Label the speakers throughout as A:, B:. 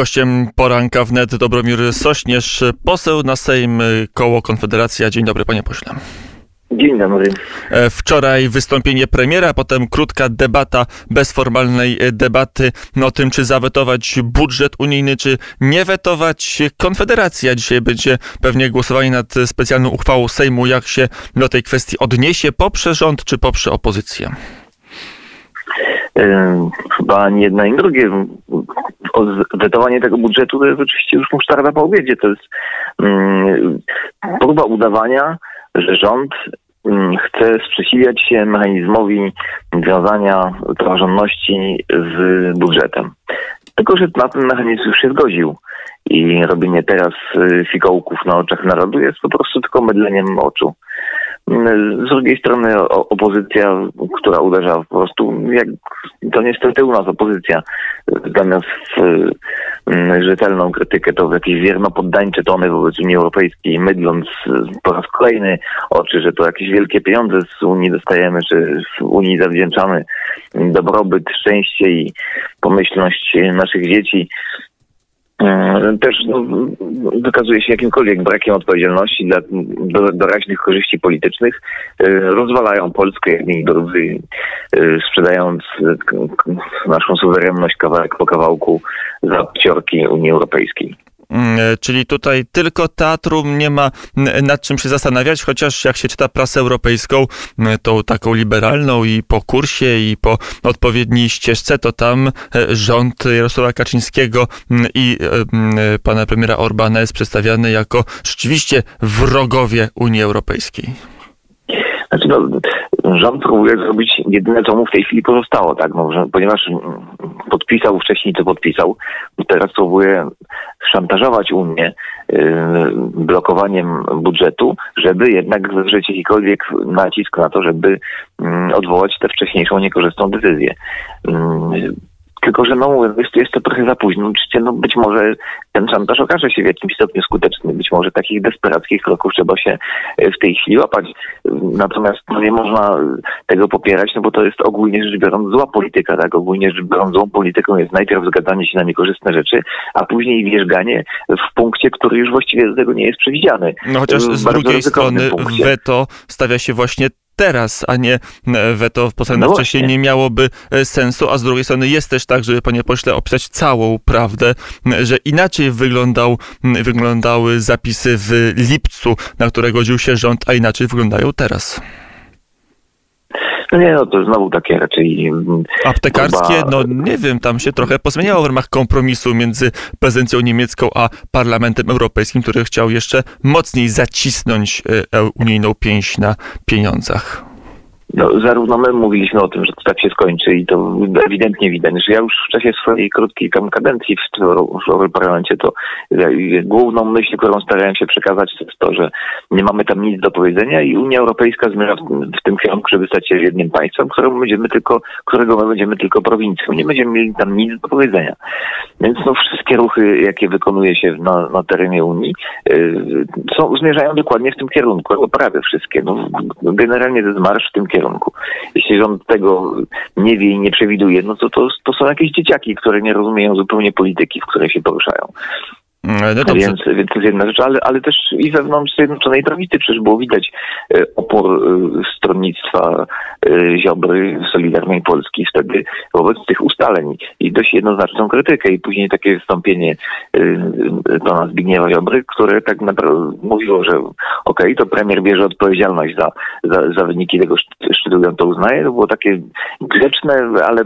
A: Gościem poranka wnet Dobromir Sośnierz, poseł na Sejm Koło Konfederacja. Dzień dobry, panie pośle.
B: Dzień dobry.
A: E, wczoraj wystąpienie premiera, potem krótka debata bez formalnej e, debaty o tym, czy zawetować budżet unijny, czy nie wetować. Konfederacja dzisiaj będzie pewnie głosowanie nad specjalną uchwałą Sejmu, jak się do tej kwestii odniesie, poprze rząd, czy poprze opozycję.
B: Chyba ani jedna, ani drugie. Wetowanie tego budżetu to jest oczywiście już musztarda po obiedzie. To jest próba udawania, że rząd chce sprzeciwiać się mechanizmowi wiązania praworządności z budżetem. Tylko, że na ten mechanizm już się zgodził i robienie teraz y, fikołków na oczach narodu jest po prostu tylko mydleniem oczu. Z drugiej strony opozycja, która uderza po prostu, jak to niestety u nas opozycja, zamiast w mm, rzetelną krytykę, to w jakieś wiernopoddańcze tony wobec Unii Europejskiej, mydląc po raz kolejny oczy, że to jakieś wielkie pieniądze z Unii dostajemy, czy w Unii zawdzięczamy dobrobyt, szczęście i pomyślność naszych dzieci, też no, wykazuje się jakimkolwiek brakiem odpowiedzialności dla do, doraźnych korzyści politycznych. E, rozwalają Polskę jedni i drudzy, e, sprzedając naszą suwerenność kawałek po kawałku za ciorki Unii Europejskiej.
A: Mm, e, czyli tutaj tylko teatrum nie ma nad czym się zastanawiać, chociaż jak się czyta prasę europejską, tą taką liberalną i po kursie i po odpowiedniej ścieżce, to tam e, rząd Jarosława Kaczyńskiego i e, pana premiera Orbana jest przedstawiany jako rzeczywiście wrogowie Unii Europejskiej.
B: Znaczy, no, rząd próbuje zrobić jedyne, co mu w tej chwili pozostało, tak? No, że, ponieważ podpisał wcześniej, co podpisał, teraz próbuje szantażować Unię yy, blokowaniem budżetu, żeby jednak wywrzeć jakikolwiek nacisk na to, żeby yy, odwołać tę wcześniejszą niekorzystną decyzję. Yy, tylko, że no jest, jest to trochę za późno. Oczywiście, no być może ten szantaż okaże się w jakimś stopniu skuteczny. Być może takich desperackich kroków trzeba się e, w tej chwili łapać. Natomiast no, nie można tego popierać, no bo to jest ogólnie rzecz biorąc zła polityka, tak? Ogólnie rzecz biorąc złą polityką jest najpierw zgadzanie się na niekorzystne rzeczy, a później wierzganie w punkcie, który już właściwie do tego nie jest przewidziany.
A: No chociaż z drugiej strony punkcie. weto stawia się właśnie teraz, a nie e, weto postawione no wcześniej nie miałoby e, sensu, a z drugiej strony jest też tak, żeby panie pośle opisać całą prawdę, że inaczej wyglądał, wyglądały zapisy w lipcu, na które godził się rząd, a inaczej wyglądają teraz.
B: No nie, no to znowu takie raczej... Mm,
A: Aptekarskie, chyba... no nie wiem, tam się trochę pozmieniało w ramach kompromisu między prezydencją niemiecką a Parlamentem Europejskim, który chciał jeszcze mocniej zacisnąć e, unijną pięść na pieniądzach.
B: No, zarówno my mówiliśmy o tym, że to tak się skończy i to ewidentnie widać, że ja już w czasie swojej krótkiej kadencji w, w Europarlamencie to główną myśl, którą starałem się przekazać, to jest to, że nie mamy tam nic do powiedzenia i Unia Europejska zmierza w, tym kierunku, żeby stać się jednym państwem, którego będziemy tylko, którego my będziemy tylko prowincją. Nie będziemy mieli tam nic do powiedzenia. Więc no, wszystkie ruchy, jakie wykonuje się na, na terenie Unii, yy, są, zmierzają dokładnie w tym kierunku, prawie wszystkie. No, generalnie jest marsz w tym kierunku kierunku. Jeśli rząd tego nie wie i nie przewiduje, no to, to, to są jakieś dzieciaki, które nie rozumieją zupełnie polityki, w której się poruszają. Mm, no więc, więc to jest jedna rzecz, ale, ale też i wewnątrz Zjednoczonej Prawicy przecież było widać e, opór e, stronnictwa e, Ziobry Solidarnej Polski wtedy wobec tych ustaleń i dość jednoznaczną krytykę i później takie wystąpienie pana Zbigniewa Ziobry, które tak naprawdę mówiło, że okej, okay, to premier bierze odpowiedzialność za, za, za wyniki tego szczytu, on to uznaje. To było takie grzeczne, ale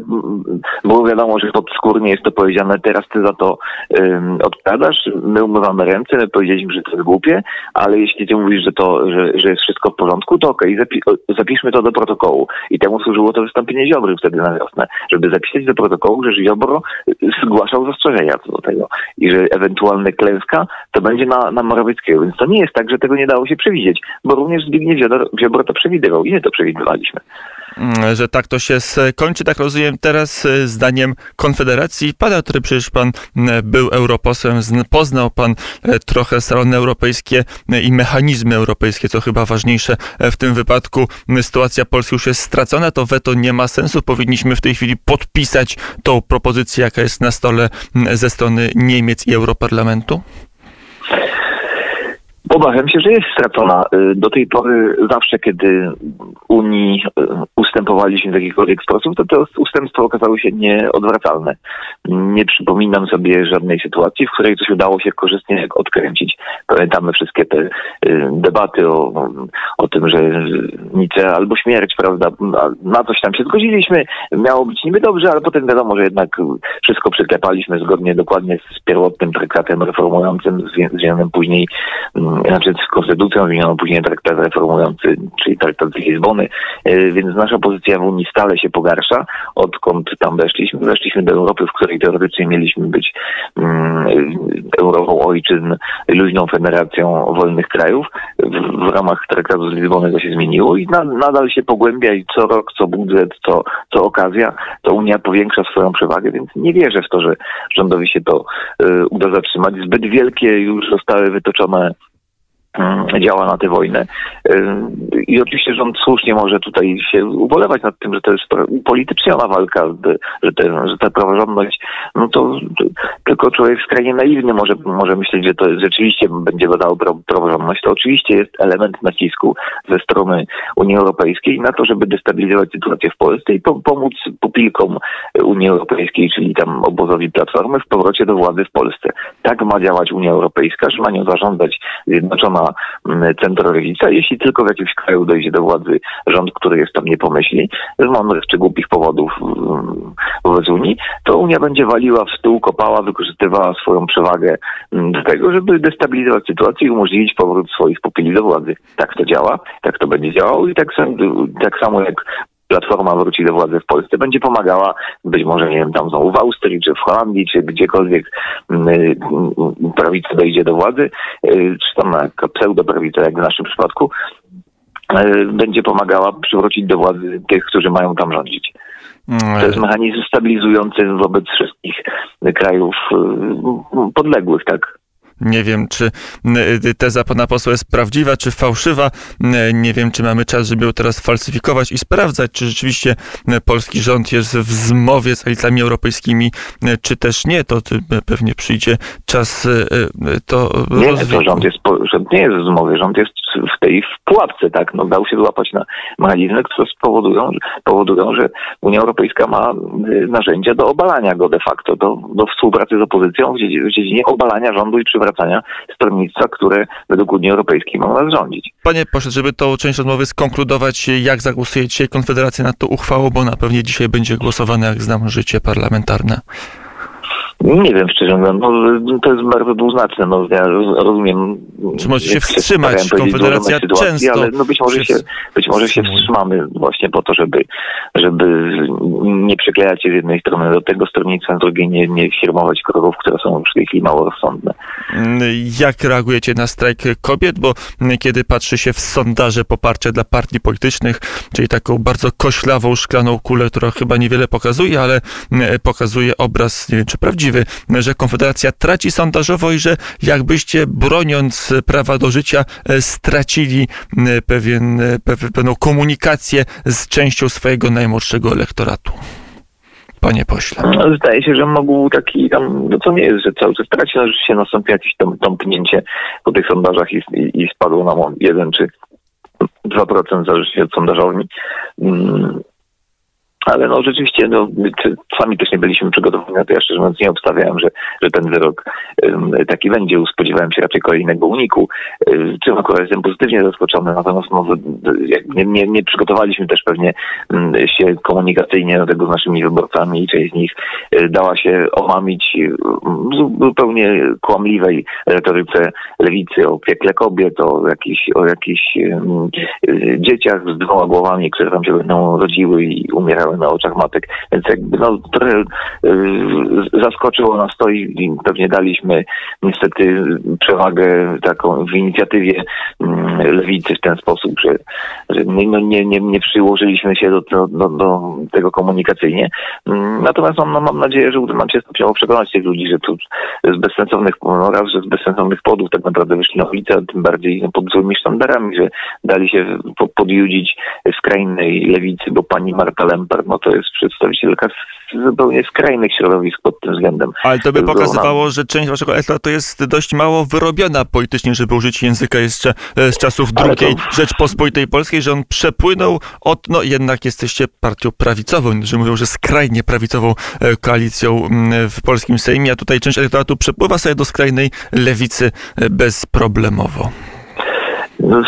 B: było wiadomo, że podskórnie jest to powiedziane, teraz ty za to um, odpowiadasz, my umywamy ręce, my powiedzieliśmy, że to jest głupie, ale jeśli ty mówisz, że to, że, że jest wszystko w porządku, to okej, zapi zapiszmy to do protokołu. I temu służyło to wystąpienie Ziobry wtedy na wiosnę, żeby zapisać do protokołu, że Ziobro zgłaszał zastrzeżenia co do tego i że ewentualne klęska to będzie na, na Morawieckiego. Więc to nie jest tak, że tego nie dało się przewidzieć, bo również Zbigniew Ziobro to przewidywał i my to przewidywaliśmy.
A: Mm, że tak to się skończy. Tak rozumiem teraz y, zdaniem Konfederacji Pana, który przecież Pan był europosłem, poznał Pan y, trochę salony europejskie i mechanizmy europejskie, co chyba ważniejsze w tym wypadku. Sytuacja Polski już jest stracona, to weto nie ma sensu. Powinniśmy w tej chwili podpisać tą propozycję, jaka jest na stole ze strony Niemiec i Europarlamentu?
B: Obawiam się, że jest stracona. Y, do tej pory zawsze, kiedy Unii y, ustępowaliśmy w jakikolwiek sposób, to te ustępstwa okazały się nieodwracalne. Nie przypominam sobie żadnej sytuacji, w której coś udało się korzystnie odkręcić. Pamiętamy wszystkie te y, debaty o, o tym, że Nice albo śmierć, prawda? Na coś tam się zgodziliśmy. Miało być niby dobrze, ale potem wiadomo, że jednak wszystko przyklepaliśmy zgodnie dokładnie z pierwotnym traktatem reformującym, zmienionym później mm, znaczy z konstytucją zmieniono później traktat reformujący, czyli traktat z Lizbony, e, więc nasza pozycja w Unii stale się pogarsza, odkąd tam weszliśmy. Weszliśmy do Europy, w której teoretycznie mieliśmy być um, Europą ojczyn, luźną federacją wolnych krajów. W, w, ramach traktatu z Lizbony to się zmieniło i na, nadal się pogłębia i co rok, co budżet, co, co okazja, to Unia powiększa swoją przewagę, więc nie wierzę w to, że rządowi się to y, uda zatrzymać. Zbyt wielkie już zostały wytoczone Mm, działa na tę wojnę. I oczywiście rząd słusznie może tutaj się ubolewać nad tym, że to jest upolityczniona walka, że, te, że ta praworządność, no to, tylko człowiek skrajnie naiwny może, może myśleć, że to rzeczywiście będzie badało praworządność. To oczywiście jest element nacisku ze strony Unii Europejskiej na to, żeby destabilizować sytuację w Polsce i po, pomóc pupilkom Unii Europejskiej, czyli tam obozowi Platformy w powrocie do władzy w Polsce. Tak ma działać Unia Europejska, że ma nią zarządzać Zjednoczona Mm, centrolewica, jeśli tylko w jakimś kraju dojdzie do władzy rząd, który jest tam nie pomyśli, z mądrych czy głupich powodów mm, wobec Unii, to Unia będzie waliła w stół, kopała, wykorzystywała swoją przewagę mm, do tego, żeby destabilizować sytuację i umożliwić powrót swoich pupili do władzy. Tak to działa, tak to będzie działało i tak, tak samo jak Platforma wróci do władzy w Polsce, będzie pomagała, być może, nie wiem, tam znowu w Austrii, czy w Holandii, czy gdziekolwiek mm, y, prawica dojdzie do władzy, y, czy tam pseudoprawica, jak w naszym przypadku, y, będzie pomagała przywrócić do władzy tych, którzy mają tam rządzić. Mm, to jest mechanizm stabilizujący wobec wszystkich krajów podległych, tak?
A: Nie wiem, czy y, teza pana posła jest prawdziwa, czy fałszywa. Nie wiem, czy mamy czas, żeby ją teraz falsyfikować i sprawdzać, czy rzeczywiście polski rząd jest w zmowie z elitami europejskimi, czy też nie. To pewnie przyjdzie czas y, y, to
B: Nie, to rząd, jest, rząd nie jest w zmowie, rząd jest w tej w pułapce, tak? No, dał się wyłapać na mechanizmy, które spowodują, powodują, że Unia Europejska ma narzędzia do obalania go de facto, do, do współpracy z opozycją w dziedzinie obalania rządu i przywracania stronnictwa, które według Unii Europejskiej ma nas rządzić.
A: Panie pośle, żeby tą część rozmowy skonkludować, jak zagłosuje dzisiaj Konfederacja nad tą uchwałą, bo na pewnie dzisiaj będzie głosowane, jak znam życie parlamentarne.
B: Nie wiem, szczerze mówiąc, no, to jest bardzo dwuznaczne. No, ja rozumiem.
A: Czy może się wstrzymać? Konfederacja często.
B: Ale no być może, się, być może się wstrzymamy właśnie po to, żeby, żeby nie przyklejać się z jednej strony do tego stronnictwa, z drugiej nie, nie firmować kroków, które są już w tej chwili mało rozsądne.
A: Jak reagujecie na strajk kobiet? Bo kiedy patrzy się w sondaże poparcia dla partii politycznych, czyli taką bardzo koślawą, szklaną kulę, która chyba niewiele pokazuje, ale pokazuje obraz, nie wiem czy prawdziwy, że Konfederacja traci sondażowo i że jakbyście broniąc prawa do życia e, stracili e, pewien, e, pewną komunikację z częścią swojego najmłodszego elektoratu. Panie pośle.
B: No, zdaje się, że mógł taki tam, no to nie jest, że cały czas traci, no rzeczywiście nastąpi jakieś tam tąpnięcie po tych sondażach i, i, i spadło nam 1 czy 2% zależy od sondażowni. Ale no rzeczywiście, no, sami też nie byliśmy przygotowani na to. Ja szczerze mówiąc nie obstawiałem, że, że ten wyrok um, taki będzie. Spodziewałem się raczej kolejnego uniku. Um, czym akurat jestem pozytywnie zaskoczony, natomiast no, nie, nie, nie przygotowaliśmy też pewnie um, się komunikacyjnie do tego z naszymi wyborcami część z nich um, dała się omamić zupełnie kłamliwej retoryce lewicy o piekle kobiet, o jakichś, o jakichś dzieciach z dwoma głowami, które tam się będą rodziły i umierały na oczach matek. Więc jakby no, trochę zaskoczyło nas to i pewnie daliśmy niestety przewagę taką w inicjatywie mm, lewicy w ten sposób, że, że no, nie, nie, nie przyłożyliśmy się do, do, do tego komunikacyjnie. Mm, natomiast no, mam nadzieję, że uda nam się stopniowo przekonać tych ludzi, że tu z bezsensownych, no raz, że z bezsensownych powodów tak naprawdę wyszli na ulicę, a tym bardziej pod złymi sztandarami, że dali się podjudzić skrajnej lewicy, bo pani Marta Lempart, no to jest przedstawicielka zupełnie skrajnych środowisk pod tym względem.
A: Ale to by pokazywało, że część waszego elektoratu jest dość mało wyrobiona politycznie, żeby użyć języka jeszcze e, z czasów II to... Rzeczpospolitej Polskiej, że on przepłynął od, no jednak jesteście partią prawicową, że mówią, że skrajnie prawicową e, koalicją w polskim Sejmie, a tutaj część elektoratu przepływa sobie do skrajnej lewicy e, bezproblemowo.
B: No,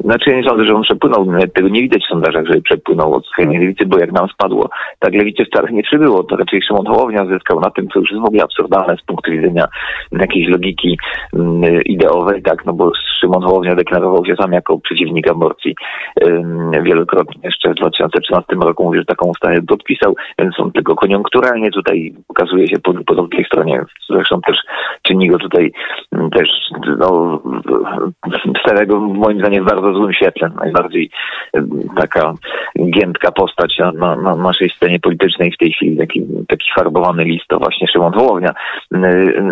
B: znaczy ja nie sądzę, że on przepłynął, tego nie widać w sondażach, że przepłynął od skrajnej lewicy, bo jak nam spadło, tak lewicy wcale nie przybyło. To raczej Szymon Hołownia zyskał na tym, co już jest w ogóle absurdalne z punktu widzenia jakiejś logiki um, ideowej, tak, no bo Szymon Hołownia deklarował się sam jako przeciwnik aborcji um, wielokrotnie. Jeszcze w 2013 roku mówił, że taką ustawę podpisał, więc on tylko koniunkturalnie tutaj pokazuje się po, po drugiej stronie. Zresztą też czyni go tutaj też no, starego moim zdaniem w bardzo złym świetle. Najbardziej taka giętka postać na, na, na, naszej scenie politycznej w tej chwili, taki, taki farbowany list to właśnie Szymon Wołownia.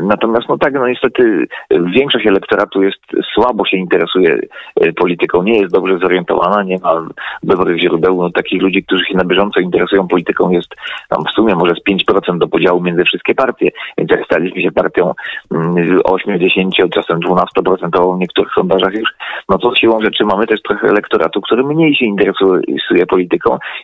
B: Natomiast no tak, no niestety większość elektoratu jest słabo się interesuje e, polityką, nie jest dobrze zorientowana, nie ma dobrych źródeł. No, takich ludzi, którzy się na bieżąco interesują polityką jest tam w sumie może z 5% do podziału między wszystkie partie. Więc jak staliśmy się partią 8, 10, czasem 12% w niektórych sondażach już, no to siłą rzeczy mamy też trochę elektoratu, który mniej się interesuje polityką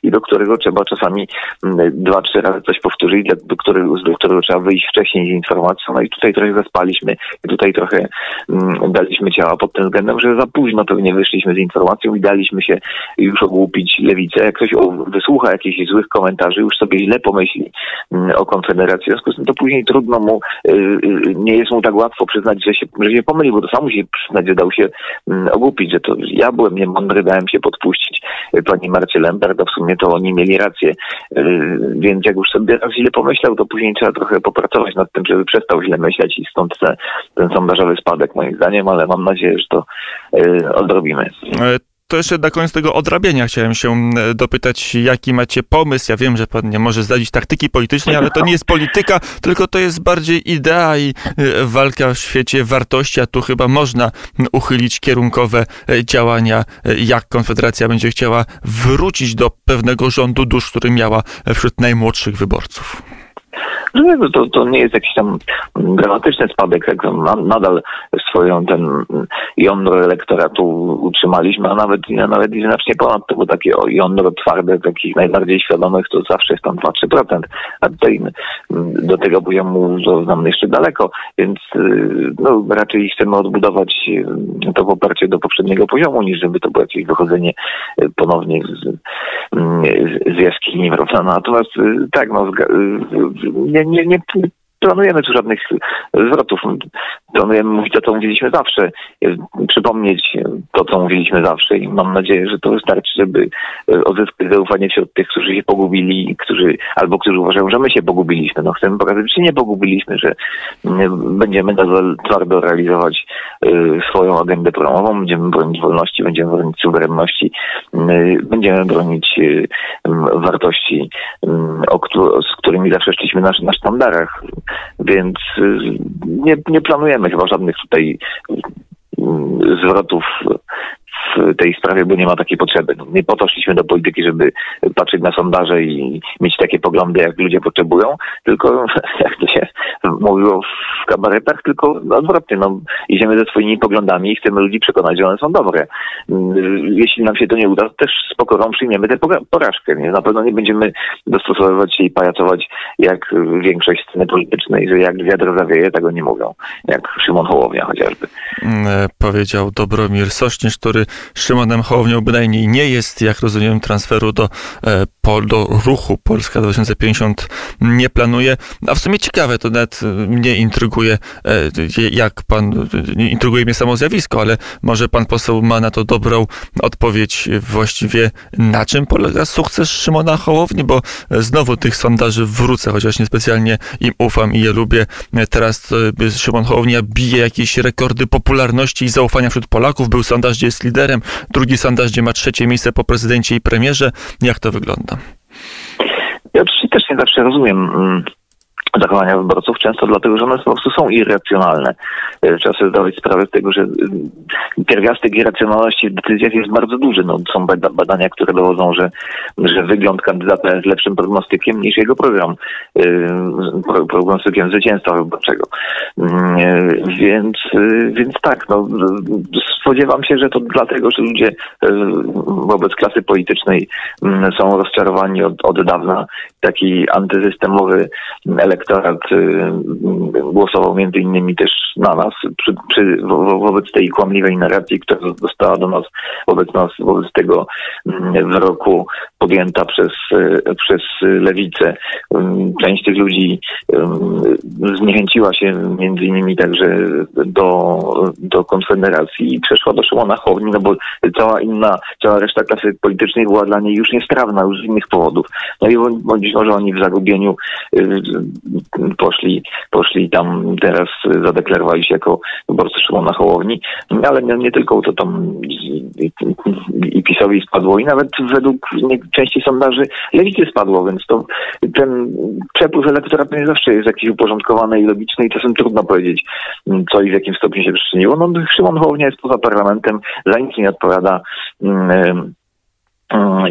B: i do którego trzeba czasami mm, dwa, trzy razy coś powtórzyć, do którego, do którego trzeba wyjść wcześniej z informacją. No i tutaj trochę zaspaliśmy tutaj trochę mm, daliśmy ciała pod tym względem, że za późno pewnie wyszliśmy z informacją i daliśmy się już ogłupić lewicę. Jak ktoś wysłucha jakichś złych komentarzy, już sobie źle pomyśli mm, o Konfederacji, w związku z tym to później trudno mu, y, y, nie jest mu tak łatwo przyznać, że się, że się pomylił, bo to sam musi przyznać, że dał się ogłupić, że to ja byłem niemądry, dałem się podpuścić pani Marcie Lembert, a w sumie to oni mieli rację. Y, więc jak już sobie raz źle pomyślał, to później trzeba trochę popracować nad tym, żeby przestał źle myśleć i stąd te, ten sondażowy spadek moim zdaniem, ale mam nadzieję, że to y, odrobimy.
A: E, to jeszcze na koniec tego odrabiania chciałem się dopytać, jaki macie pomysł. Ja wiem, że pan nie może zdradzić taktyki politycznej, ale to nie jest polityka, tylko to jest bardziej idea i e, walka w świecie wartości, a tu chyba można uchylić kierunkowe e, działania, e, jak Konfederacja będzie chciała wrócić do pewnego rządu dusz, który miała wśród najmłodszych wyborców.
B: No, to, to nie jest jakiś tam dramatyczny spadek, jak nadal swoją ten jądro elektoratu utrzymaliśmy, a nawet, nawet znacznie ponad to, bo takie jądro twarde, takich najbardziej świadomych, to zawsze jest tam 2-3%, a tutaj do tego poziomu nam jeszcze daleko, więc y, no, raczej chcemy odbudować y, to poparcie do poprzedniego poziomu, niż żeby to było jakieś wychodzenie y, ponownie z, z jaskini, prawda? Natomiast tak, no, nie, nie, nie planujemy tu żadnych zwrotów. Planujemy mówić to, co mówiliśmy zawsze, przypomnieć to, co mówiliśmy zawsze i mam nadzieję, że to wystarczy, żeby odzyskać zaufanie wśród tych, którzy się pogubili, którzy, albo którzy uważają, że my się pogubiliśmy. No chcemy pokazać, że nie pogubiliśmy, że będziemy nadal twardo realizować y, swoją agendę promową, będziemy bronić wolności, będziemy bronić suwerenności, będziemy bronić y, wartości, z którymi zawsze szliśmy na sztandarach. Więc y, nie, nie planujemy chyba żadnych tutaj mm, zwrotów w tej sprawie, bo nie ma takiej potrzeby. No, nie po to szliśmy do polityki, żeby patrzeć na sondaże i mieć takie poglądy, jak ludzie potrzebują, tylko jak to się mówiło w kabaretach, tylko odwrotnie. No, idziemy ze swoimi poglądami i chcemy ludzi przekonać, że one są dobre. Jeśli nam się to nie uda, to też z pokorą przyjmiemy tę porażkę. Nie? Na pewno nie będziemy dostosowywać się i pajacować jak większość sceny politycznej, że jak wiatr zawieje, tego nie mówią. Jak Szymon Hołownia chociażby.
A: Mm, e, powiedział Dobromir Sośnierz, który Szymonem Hołownią bynajmniej nie jest. Jak rozumiem, transferu do, e, do ruchu Polska 2050 nie planuje. A w sumie ciekawe, to nawet mnie intryguje, jak pan, intryguje mnie samo zjawisko, ale może pan poseł ma na to dobrą odpowiedź właściwie na czym polega sukces Szymona Hołowni, bo znowu tych sondaży wrócę, chociaż niespecjalnie im ufam i je lubię. Teraz Szymon Hołownia bije jakieś rekordy popularności i zaufania wśród Polaków. Był sondaż, gdzie jest liderem, drugi sondaż, gdzie ma trzecie miejsce po prezydencie i premierze. Jak to wygląda?
B: Ja oczywiście też nie zawsze rozumiem mm, zachowania wyborców, często dlatego, że one po prostu są irracjonalne. E, trzeba sobie zdawać sprawę z tego, że y, pierwiastek irracjonalności w decyzjach jest bardzo duży. No, są badania, które dowodzą, że, że wygląd kandydata jest lepszym prognostykiem niż jego program, y, prognostykiem zwycięstwa wyborczego. Mm, e, więc, więc tak, no, spodziewam się, że to dlatego, że ludzie wobec klasy politycznej mm, są rozczarowani od, od dawna. Taki antysystemowy elektorat elektorat y, głosował między innymi też na nas przy, przy, wobec tej kłamliwej narracji, która została do nas, wobec nas, wobec tego mm, wyroku podjęta przez, y, przez lewicę. Mm, część tych ludzi mm, zniechęciła się między innymi także do, do Konfederacji i przeszła do Szymona Hołowni, no bo cała inna, cała reszta klasy politycznej była dla niej już niestrawna, już z innych powodów. No i bądź może oni w zagubieniu y, poszli, poszli tam teraz zadeklarowali się jako wyborcy Szymona Hołowni, ale nie, nie tylko to tam i, i, i PiSowi spadło i nawet według części sondaży lewicy spadło, więc to ten przepływ elektoratu nie zawsze jest jakiś uporządkowany i logiczny i czasem trudno powiedzieć, co i w jakim stopniu się przyczyniło. No Szymon Hołownia jest poza parlamentem, za nic nie odpowiada. Mm,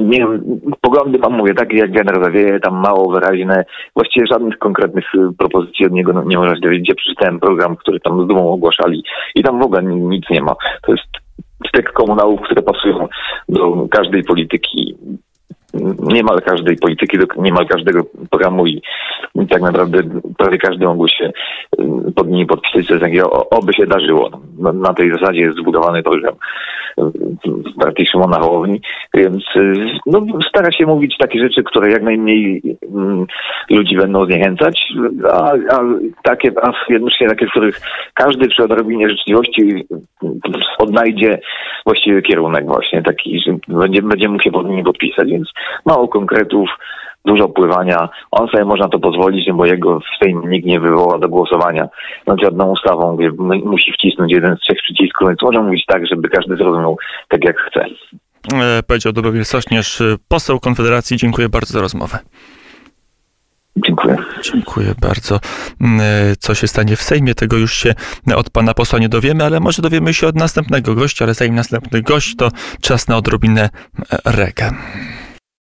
B: nie wiem, poglądy mam, mówię, takie jak Generał Zawieje, tam mało wyraźne, właściwie żadnych konkretnych y, propozycji od niego nie można się dowiedzieć. Ja przeczytałem program, który tam z dumą ogłaszali i tam w ogóle nic nie ma. To jest stek komunałów, które pasują do każdej polityki niemal każdej polityki, do niemal każdego programu i tak naprawdę prawie każdy mógł się y, pod nimi podpisać takiego, oby się darzyło. Na, na tej zasadzie jest zbudowany program w partii Szymona Hołowni, więc y, no, stara się mówić takie rzeczy, które jak najmniej mm, ludzi będą zniechęcać, a, a takie, a jednocześnie takie, w których każdy przy odrobinie życzliwości odnajdzie właściwy kierunek właśnie taki, że będzie, będzie mógł się pod nimi podpisać, więc mało konkretów, dużo pływania. On sobie można to pozwolić, bo jego w Sejm nikt nie wywoła do głosowania nad żadną ustawą, gdzie musi wcisnąć jeden z trzech przycisków, więc może mówić tak, żeby każdy zrozumiał tak, jak chce.
A: E, powiedział Dobromir Sośnierz, poseł Konfederacji. Dziękuję bardzo za rozmowę.
B: Dziękuję.
A: Dziękuję bardzo. Mm, e, co się stanie w Sejmie, tego już się od pana posła nie dowiemy, ale może dowiemy się od następnego gościa, ale zanim następny gość, to czas na odrobinę e, reggae.